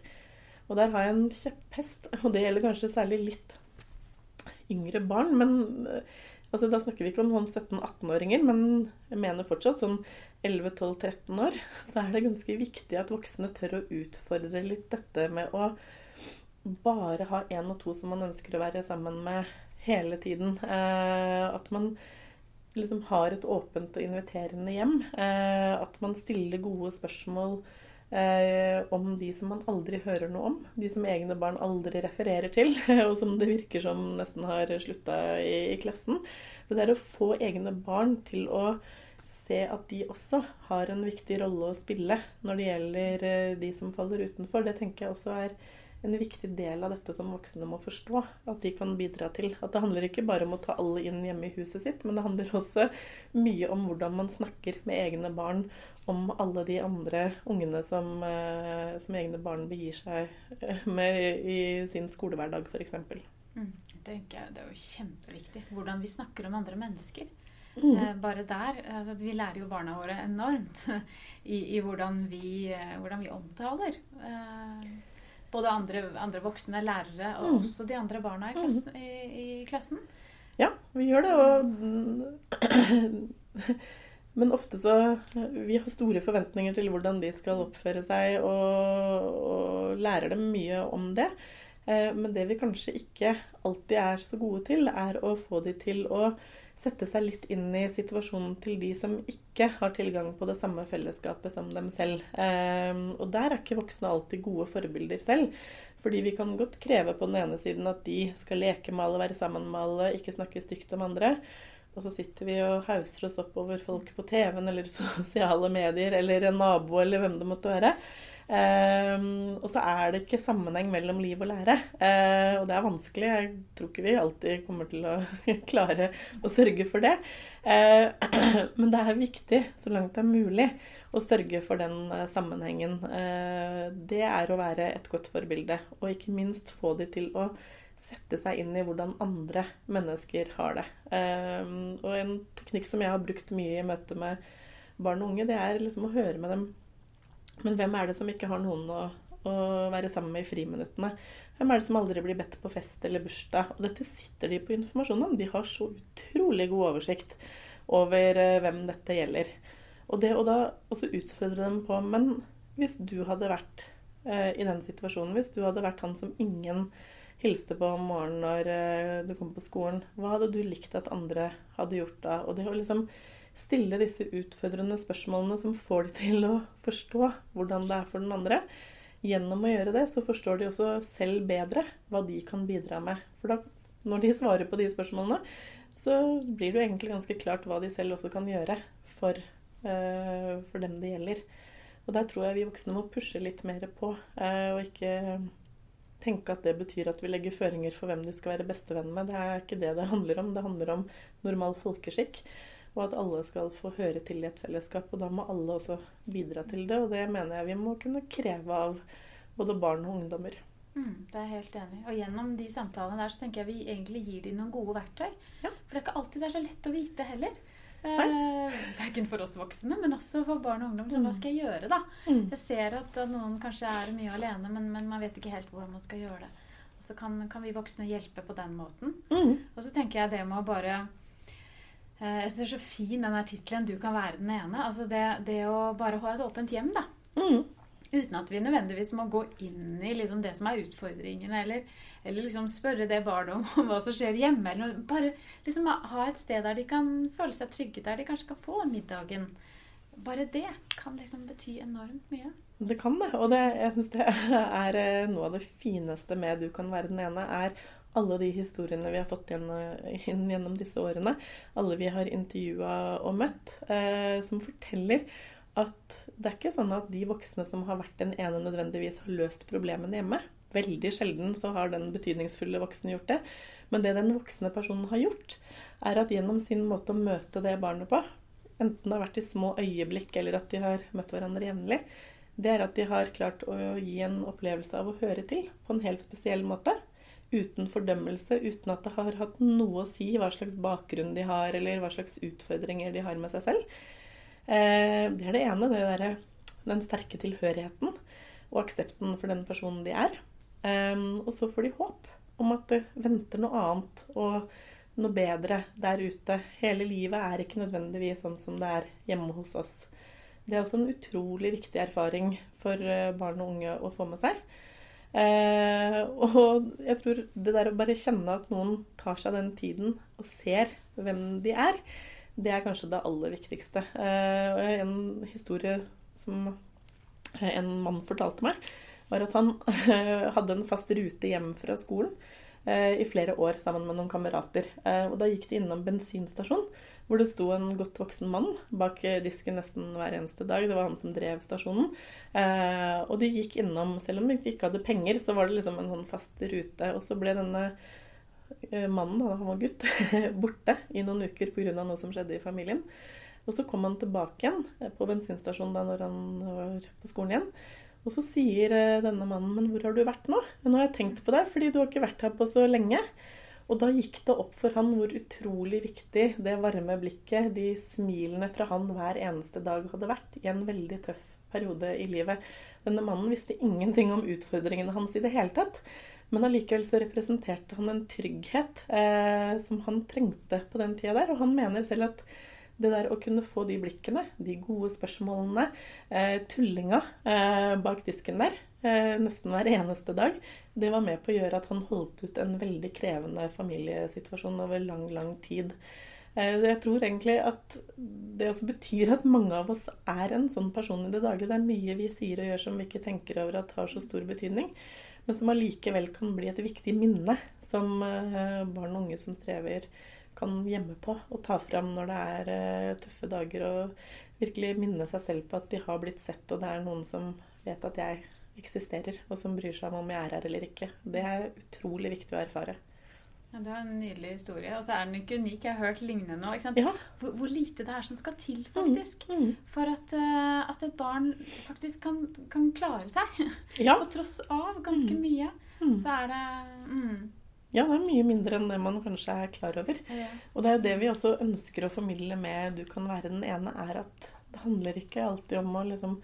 Og der har jeg en kjepphest, og det gjelder kanskje særlig litt yngre barn. Men eh, altså, da snakker vi ikke om noen 17-18-åringer, men jeg mener fortsatt sånn 11-12-13 år. [laughs] Så er det ganske viktig at voksne tør å utfordre litt dette med å bare ha én og to som man ønsker å være sammen med hele tiden. Eh, at man liksom har et åpent og inviterende hjem. Eh, at man stiller gode spørsmål eh, om de som man aldri hører noe om. De som egne barn aldri refererer til, [laughs] og som det virker som nesten har slutta i, i klassen. Så det er å få egne barn til å se at de også har en viktig rolle å spille når det gjelder eh, de som faller utenfor, det tenker jeg også er en viktig del av dette som voksne må forstå. At de kan bidra til. At det handler ikke bare om å ta alle inn hjemme i huset sitt, men det handler også mye om hvordan man snakker med egne barn om alle de andre ungene som, eh, som egne barn begir seg eh, med i sin skolehverdag, f.eks. Mm, det er jo kjempeviktig. Hvordan vi snakker om andre mennesker. Mm. Eh, bare der. Altså, vi lærer jo barna våre enormt [laughs] i, i hvordan, vi, hvordan, vi, omtaler både andre, andre, voksne lærere og mm. også de andre barna i, klassen, mm. i, i klassen. Ja, vi gjør det. Og [clears throat] Men ofte så Vi har store forventninger til hvordan de skal oppføre seg, og, og lærer dem mye om det. Eh, men det vi kanskje ikke alltid er så gode til, er å få de til å sette seg litt inn i situasjonen til de som ikke har tilgang på det samme fellesskapet som dem selv. Eh, og der er ikke voksne alltid gode forbilder selv. Fordi vi kan godt kreve på den ene siden at de skal leke med alle, være sammen med alle, ikke snakke stygt om andre. Og så sitter vi og hauser oss opp over folk på TV-en eller [laughs] sosiale medier eller en nabo eller hvem det måtte være. Um, og så er det ikke sammenheng mellom liv og lære. Uh, og det er vanskelig. Jeg tror ikke vi alltid kommer til å [laughs] klare å sørge for det. Uh, [clears throat] men det er viktig, så langt det er mulig, å sørge for den uh, sammenhengen. det er å være et godt forbilde. Og ikke minst få de til å sette seg inn i hvordan andre mennesker har det. Um, og en teknikk som jeg har brukt mye i møte med barn og unge, det er liksom å høre med dem Men hvem er det som ikke har noen å, å være sammen med i friminuttene? Hvem er det som aldri blir bedt på fest eller bursdag? Og dette sitter de på informasjon om. De har så utrolig god oversikt over uh, hvem dette gjelder. Og det å da også utfordre dem på Men hvis du hadde vært eh, i den situasjonen, hvis du hadde vært han som ingen hilste på om morgenen når eh, du kom på skolen. Hva hadde du likt at andre hadde gjort da? Og det å liksom stille disse utfordrende spørsmålene som får de til å forstå hvordan det er for den andre. Gjennom å gjøre det, så forstår de også selv bedre hva de kan bidra med. For da, når de svarer på de spørsmålene, så blir det jo egentlig ganske klart hva de selv også kan gjøre for, uh, for dem det gjelder. Og der tror jeg vi voksne må pushe litt mer på, uh, og ikke tenke at det betyr at vi legger føringer for hvem de skal være bestevenn med. Det er ikke det det handler om. Det handler om normal folkeskikk. Og at alle skal få høre til i et fellesskap. Og da må alle også bidra til det. Og det mener jeg vi må kunne kreve av både barn og ungdommer. Mm, det er jeg helt enig Og gjennom de samtalene der så tenker jeg vi egentlig gir dem noen gode verktøy. Ja. For det er ikke alltid det er så lett å vite heller. Eh, Verken for oss voksne, men også for barn og ungdom. Så hva mm. skal jeg gjøre, da? Mm. Jeg ser at noen kanskje er mye alene, men, men, man vet ikke helt hvordan man skal gjøre det. Og så kan, kan vi voksne hjelpe på den måten. Mm. Og så tenker jeg det med å bare Eh, jeg syns det er så fin den tittelen 'Du kan være den ene'. Altså det, det, å bare ha et åpent hjem, da. Mm. Uten at vi nødvendigvis må gå inn i liksom det som er utfordringene, eller, eller liksom spørre det barnet om [laughs] hva som skjer hjemme. Eller bare liksom ha et sted der de kan føle seg trygge, der de kanskje kan få middagen. Bare det kan liksom bety enormt mye. Det kan det. Og det, jeg syns det [laughs] er eh, noe av det fineste med 'Du kan være den ene', er alle de historiene vi har fått inn gjennom disse årene, alle vi har intervjua og møtt, eh, som forteller at det er ikke sånn at de voksne som har vært den ene, nødvendigvis har løst problemene hjemme. Veldig sjelden så har den betydningsfulle voksne gjort det. Men det den voksne personen har gjort, er at gjennom sin måte å møte det barnet på, enten det har vært i små øyeblikk eller at de har møtt hverandre jevnlig, det er at de har klart å gi en opplevelse av å høre til på en helt spesiell måte uten fordømmelse, uten at det har hatt noe å si hva slags bakgrunn de har, eller hva slags utfordringer de har med seg selv. Eh, det er det ene. det der, Den sterke tilhørigheten og aksepten for den personen de er. Eh, og så får de håp om at det venter noe annet og noe bedre der ute. Hele livet er ikke nødvendigvis sånn som det er hjemme hos oss. Det er også en utrolig viktig erfaring for eh, barn og unge å få med seg. Eh, og jeg tror det der å bare kjenne at noen tar seg den tiden og ser hvem de er, det er kanskje det aller viktigste. Eh, en historie som en mann fortalte meg, var at han hadde en fast rute hjem fra skolen eh, i flere år sammen med noen kamerater. Eh, og da gikk de innom bensinstasjon hvor det sto en godt voksen mann bak disken nesten hver eneste dag. Det var han som drev stasjonen. Eh, og de gikk innom, selv om de ikke hadde penger, så var det liksom en sånn fast rute. Og så ble denne eh, mannen, han var gutt, [laughs] borte i noen uker pga. noe som skjedde i familien. Og så kom han tilbake igjen på bensinstasjonen da når han var på skolen igjen. Og så sier eh, denne mannen, men hvor har du vært nå? Nå har jeg tenkt på deg, fordi du har ikke vært her på så lenge. Og da gikk det opp for han hvor utrolig viktig det varme blikket, de smilene fra han hver eneste dag hadde vært i en veldig tøff periode i livet. Denne mannen visste ingenting om utfordringene hans i det hele tatt. Men allikevel så representerte han en trygghet eh, som han trengte på den tida der. Og han mener selv at det der å kunne få de blikkene, de gode spørsmålene, eh, tullinga eh, bak disken der, eh, nesten hver eneste dag, det var med på å gjøre at han holdt ut en veldig krevende familiesituasjon over lang, lang tid. Jeg tror egentlig at det også betyr at mange av oss er en sånn person i det daglige. Det er mye vi sier og gjør som vi ikke tenker over at har så stor betydning, men som allikevel kan bli et viktig minne som barn og unge som strever kan gjemme på og ta fram når det er uh, tøffe dager. Og virkelig minne seg selv på at de har blitt sett, og det er noen som vet at jeg eksisterer, og som bryr seg om om jeg er her eller ikke. Det er utrolig viktig å erfare. Ja, Det var en nydelig historie. Og så er den ikke unik. Jeg har hørt lignende nå. Ja. Hvor, hvor, lite det er som skal til, faktisk. Mm, mm. For at, uh, at, et barn faktisk kan, kan klare seg. Ja. [laughs] På tross av ganske mm. mye. Mm. Så er det mm. Ja, det er mye mindre enn det man kanskje er klar over. Ja. Og det er jo det vi også ønsker å formidle med 'Du kan være den ene', er at det handler ikke alltid om å liksom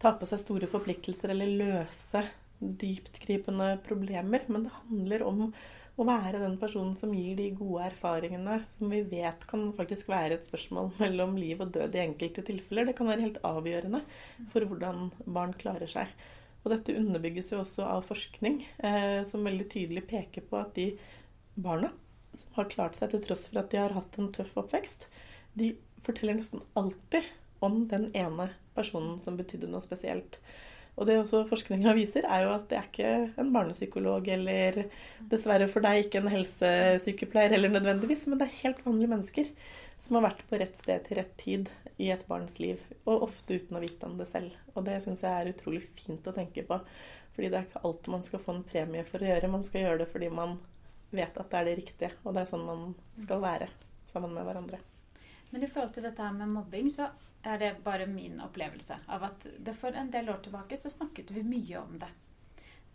ta på seg store forpliktelser eller løse dyptgripende problemer, men det handler om å være den personen som gir de gode erfaringene som vi vet kan faktisk være et spørsmål [laughs] mellom liv og død i enkelte tilfeller. Det kan være helt avgjørende for hvordan barn klarer seg. Og dette underbygges jo også av forskning, eh, som veldig tydelig peker på at de barna som har klart seg til tross for at de har hatt en tøff oppvekst, de forteller nesten alltid om den ene personen som betydde noe spesielt. Og det også forskninga viser, er jo at det er ikke en barnepsykolog eller dessverre for deg ikke en helsesykepleier eller nødvendigvis, men det er helt vanlige mennesker som har vært på rett sted til rett tid i et barns liv. Og ofte uten å vite om det selv. Og det syns jeg er utrolig fint å tenke på. Fordi det er ikke alt man skal få en premie for å gjøre. Man skal gjøre det fordi man vet at det er det riktige. Og det er sånn man skal være sammen med hverandre. Men i forhold til dette med mobbing, så er det bare min opplevelse av at det for en del år tilbake så snakket vi mye om det.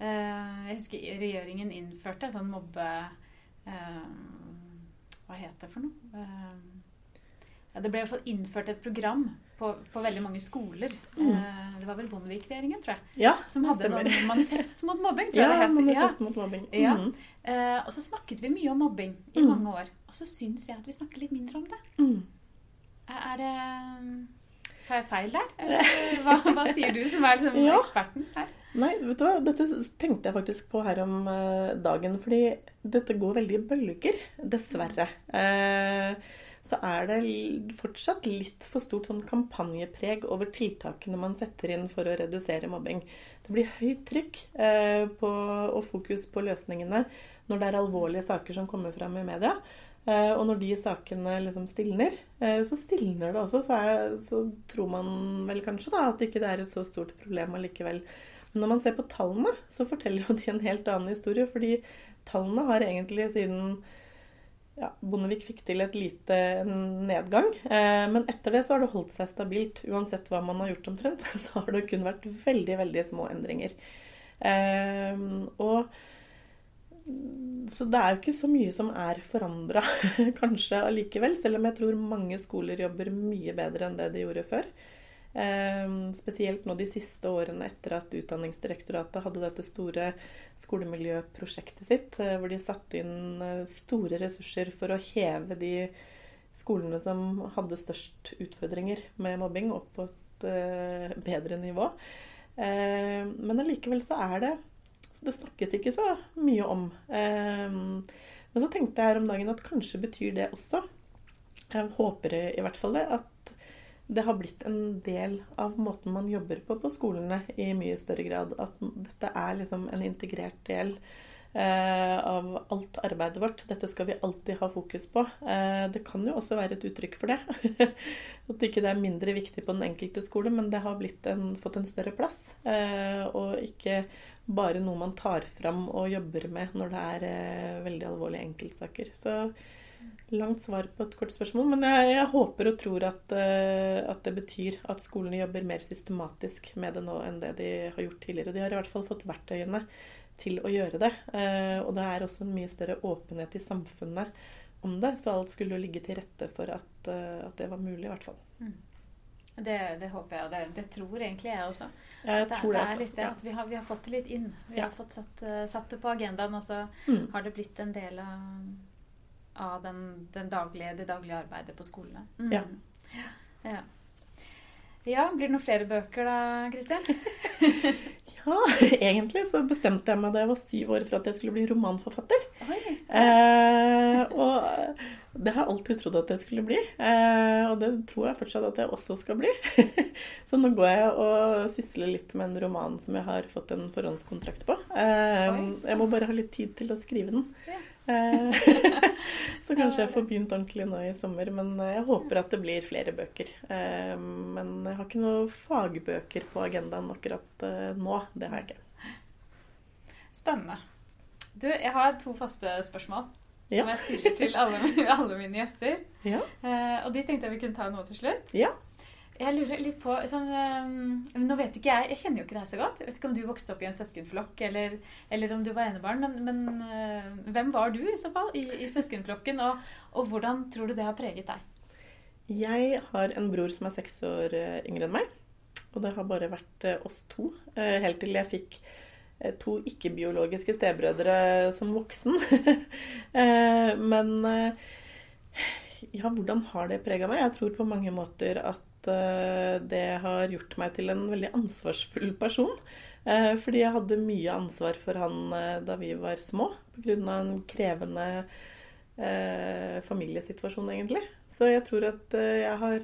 Eh, jeg husker regjeringen innførte en sånn mobbe... Eh, hva het det for noe? Eh, ja, det ble i hvert fall innført et program på, på veldig mange skoler. Mm. Eh, det var vel Bondevik-regjeringen, tror jeg. Ja, som hadde et manifest mot mobbing. tror jeg ja, det het. manifest ja. mot mobbing. Mm. Ja. Eh, og så snakket vi mye om mobbing i mm. mange år. Og så syns jeg at vi snakker litt mindre om det. Mm. Er det Tar jeg feil der? Eller, hva, hva, sier du, som er liksom [laughs] eksperten her? Nei, vet du hva? Dette tenkte jeg faktisk på her om eh, dagen. Fordi dette går veldig i bølger, dessverre. Eh, så er det fortsatt litt for stort sånn kampanjepreg over tiltakene man setter inn for å redusere mobbing. Det blir høyt trykk eh, på, og fokus på løsningene når det er alvorlige saker som kommer fram i media. Eh, og når de sakene liksom stilner, eh, så stilner det også. Så, er, så, tror man vel kanskje da at ikke det er et så stort problem allikevel. Men når man ser på tallene, så forteller jo de en helt annen historie. Fordi tallene har egentlig siden ja, Bondevik fikk til et lite nedgang. Eh, men etter det så har det holdt seg stabilt. Uansett hva man har gjort omtrent, [laughs] så har det kun vært veldig, veldig små endringer. Eh, og så det er jo ikke så mye som er forandra, [laughs] kanskje allikevel. Selv om jeg tror mange skoler jobber mye bedre enn det de gjorde før. Ehm, spesielt nå de siste årene etter at Utdanningsdirektoratet hadde dette store skolemiljøprosjektet sitt, eh, hvor de satte inn eh, store ressurser for å heve de skolene som hadde størst utfordringer med mobbing, opp på et eh, bedre nivå. Ehm, men allikevel så er det Det snakkes ikke så mye om. Ehm, men så tenkte jeg her om dagen at kanskje betyr det også, jeg håper i hvert fall det, at det har blitt en del av måten man jobber på på skolene i mye større grad. At dette er liksom en integrert del eh, av alt arbeidet vårt. Dette skal vi alltid ha fokus på. Eh, det kan jo også være et uttrykk for det. [laughs] At ikke det er mindre viktig på den enkelte skole, men det har en, fått en større plass. Eh, og ikke bare noe man tar fram og jobber med når det er eh, veldig alvorlige enkeltsaker. Så langt svar på et kort spørsmål. Men jeg, jeg håper og tror at, uh, at, det betyr at skolene jobber mer systematisk med det nå enn det de har gjort tidligere. De har i hvert fall fått verktøyene til å gjøre det. Uh, og det er også en mye større åpenhet i samfunnet om det. Så alt skulle jo ligge til rette for at, uh, at det var mulig, i hvert fall. Mm. Det, det, håper jeg, det, det, tror egentlig jeg også. Ja, jeg det, tror det, er litt det at vi har, vi har, fått det litt inn. Vi ja. har fått satt, satt, det på agendaen, og så mm. har det blitt en del av av den, den daglige, det daglige arbeidet på skolene. Mm. Ja. ja. Ja, Blir det noen flere bøker da, Kristin? [laughs] ja, egentlig så bestemte jeg meg da jeg var syv år for at jeg skulle bli romanforfatter. Eh, og det har jeg alltid trodd at jeg skulle bli. Eh, og det tror jeg fortsatt at jeg også skal bli. [laughs] så nå går jeg og sysler litt med en roman som jeg har fått en forhåndskontrakt på. Eh, jeg må bare ha litt tid til å skrive den. Ja. Eh, [laughs] så kanskje jeg får begynt ordentlig nå i sommer. Men eh, jeg håper at det blir flere bøker. Eh, men jeg har ikke noen fagbøker på agendaen akkurat nå. Det har jeg ikke. Spennende. Du, jeg har to faste spørsmål som ja. jeg stiller til alle, [laughs] alle mine gjester. Ja. og de tenkte jeg vi kunne ta nå til slutt. Ja. Jeg lurer litt på sånn, um, Nå vet ikke jeg Jeg kjenner jo ikke deg så godt. Jeg vet ikke om du vokste opp i en søskenflokk, eller, eller om du var enebarn. Men, men uh, hvem var du i så fall i, i søskenflokken? Og, og, hvordan tror du det har preget deg? Jeg har en bror som er seks år uh, yngre enn meg. Og det har bare vært uh, oss to helt til jeg fikk to ikke-biologiske stebrødre som voksen. [laughs] men ja, hvordan har det prega meg? Jeg tror på mange måter at Eh, det har gjort meg til en veldig ansvarsfull person. Eh, fordi jeg hadde mye ansvar for han eh, da vi var små, pga. en krevende familiesituasjon, egentlig. Så jeg tror at jeg har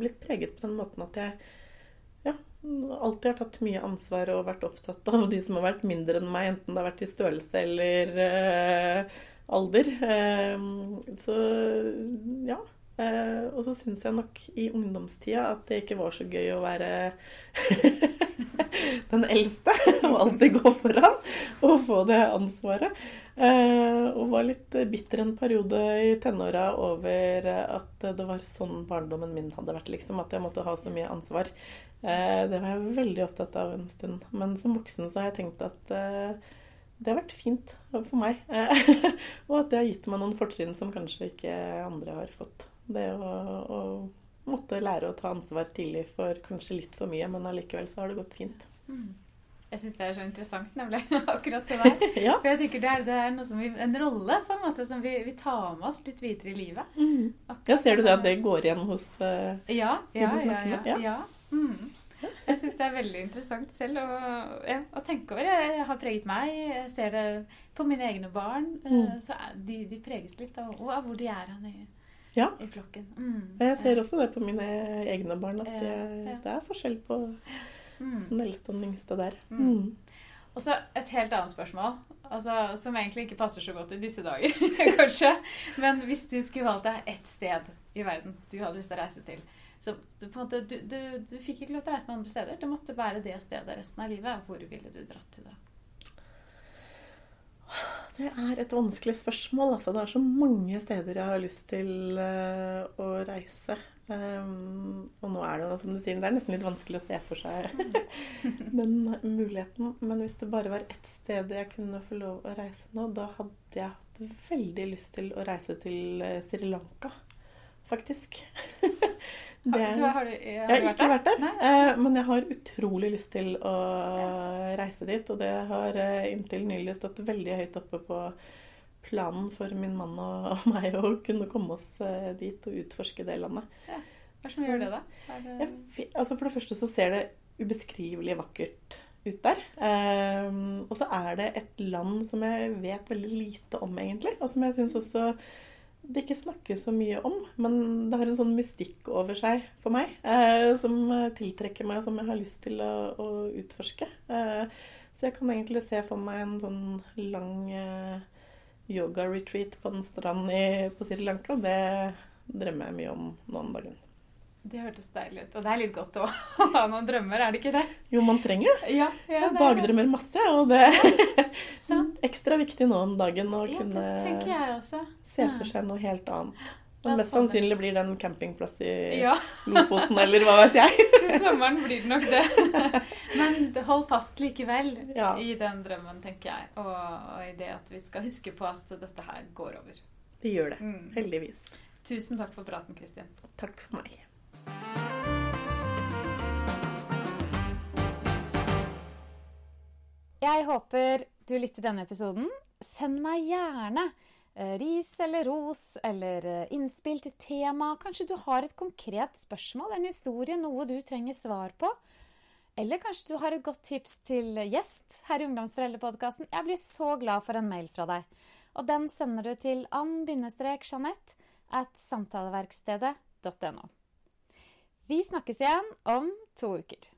blitt preget på den måten at jeg ja, alltid har tatt mye ansvar og vært opptatt av de som har vært mindre enn meg, enten det har vært i størrelse eller alder. så ja. Eh, og så syns jeg nok i ungdomstida at det ikke var så gøy å være [laughs] den eldste [laughs] og alltid gå foran og få det ansvaret. Eh, og var litt bitter en periode i tenåra over at det var sånn barndommen min hadde vært, liksom. At jeg måtte ha så mye ansvar. Eh, det var jeg veldig opptatt av en stund. Men som voksen så har jeg tenkt at det har vært fint for meg. [laughs] og at det har gitt meg noen fortrinn som kanskje ikke andre har fått. Det å, å, måtte lære å ta ansvar tidlig for kanskje litt for mye, men allikevel så har det gått fint. Mm. Jeg syns det er så interessant, nemlig. [laughs] Akkurat det der. [laughs] ja. For jeg tenker det er, det er vi, en rolle på en måte som vi, vi, tar med oss litt videre i livet. Mm. Ja, Ser du det at det går igjen hos uh, ja, ja, de du snakker med? Ja. ja. Mm. Jeg syns det er veldig interessant selv å, ja, å, tenke over. Jeg har preget meg. Jeg ser det på mine egne barn. Eh, mm. Så de, de, preges litt av, av hvor de er i, ja. i flokken. Mm. Jeg ser også det på mine egne barn, at det, det er forskjell på mm. den eldste og den yngste der. Mm. mm. Og så et helt annet spørsmål, altså, som egentlig ikke passer så godt i disse dager, [laughs] kanskje. Men hvis du skulle valgt deg ett sted i verden du hadde lyst til å reise til så du, måte, du, du, du, fikk ikke lov til å reise til andre steder. Det måtte være det stedet resten av livet. Hvor ville du dratt til da? Det er et vanskelig spørsmål. Altså, det er så mange steder jeg har lyst til uh, å reise. Um, og nå er det som du sier, det er nesten litt vanskelig å se for seg [laughs] den muligheten. Men hvis det bare var ett sted jeg kunne få lov å reise nå, da hadde jeg hatt veldig lyst til å reise til eh, Sri Lanka, faktisk. [laughs] det, har, du, har, du, har jeg har ikke vært der, uh, men jeg har utrolig lyst til å reise dit. Og det har uh, inntil nylig stått veldig høyt oppe på planen for min mann og, meg å kunne komme oss eh, dit og utforske det landet. Ja. Hva er det som gjør det, da? Det... Ja, altså for det første så ser det ubeskrivelig vakkert ut der. Um, og så er det et land som jeg vet veldig lite om, egentlig. Og som jeg syns også det ikke snakkes så mye om. Men det har en sånn mystikk over seg for meg eh, som tiltrekker meg, som jeg har lyst til å, å utforske. Eh, så jeg kan egentlig se for meg en sånn lang eh, yoga-retreat på en strand i, på Sri Lanka, det drømmer jeg mye om nå om dagen. Det hørtes deilig ut. Og det er litt godt å ha noen drømmer, er det ikke det? Jo, man trenger det. Ja, ja, jeg dagdrømmer masse, og det er [laughs] ekstra viktig nå om dagen å ja, kunne se for seg noe helt annet. Men mest sannsynlig blir det en campingplass i ja. Lofoten, eller hva vet jeg. [laughs] Til sommeren blir det nok det. [laughs] Men hold fast likevel ja. i den drømmen, tenker jeg. Og, og, i det at vi skal huske på at dette her går over. Det gjør det. Mm. Heldigvis. Tusen takk for praten, Kristin. Takk for meg. Jeg håper du likte denne episoden. Send meg gjerne Eh, ris eller ros eller eh, innspill til tema. Kanskje du har et konkret spørsmål, en historie, noe du trenger svar på. Eller kanskje du har et godt tips til gjest her i Ungdomsforeldrepodkasten. Jeg blir så glad for en mail fra deg. Og den sender du til ann-jeanette at samtaleverkstedet.no. Vi snakkes igjen om to uker.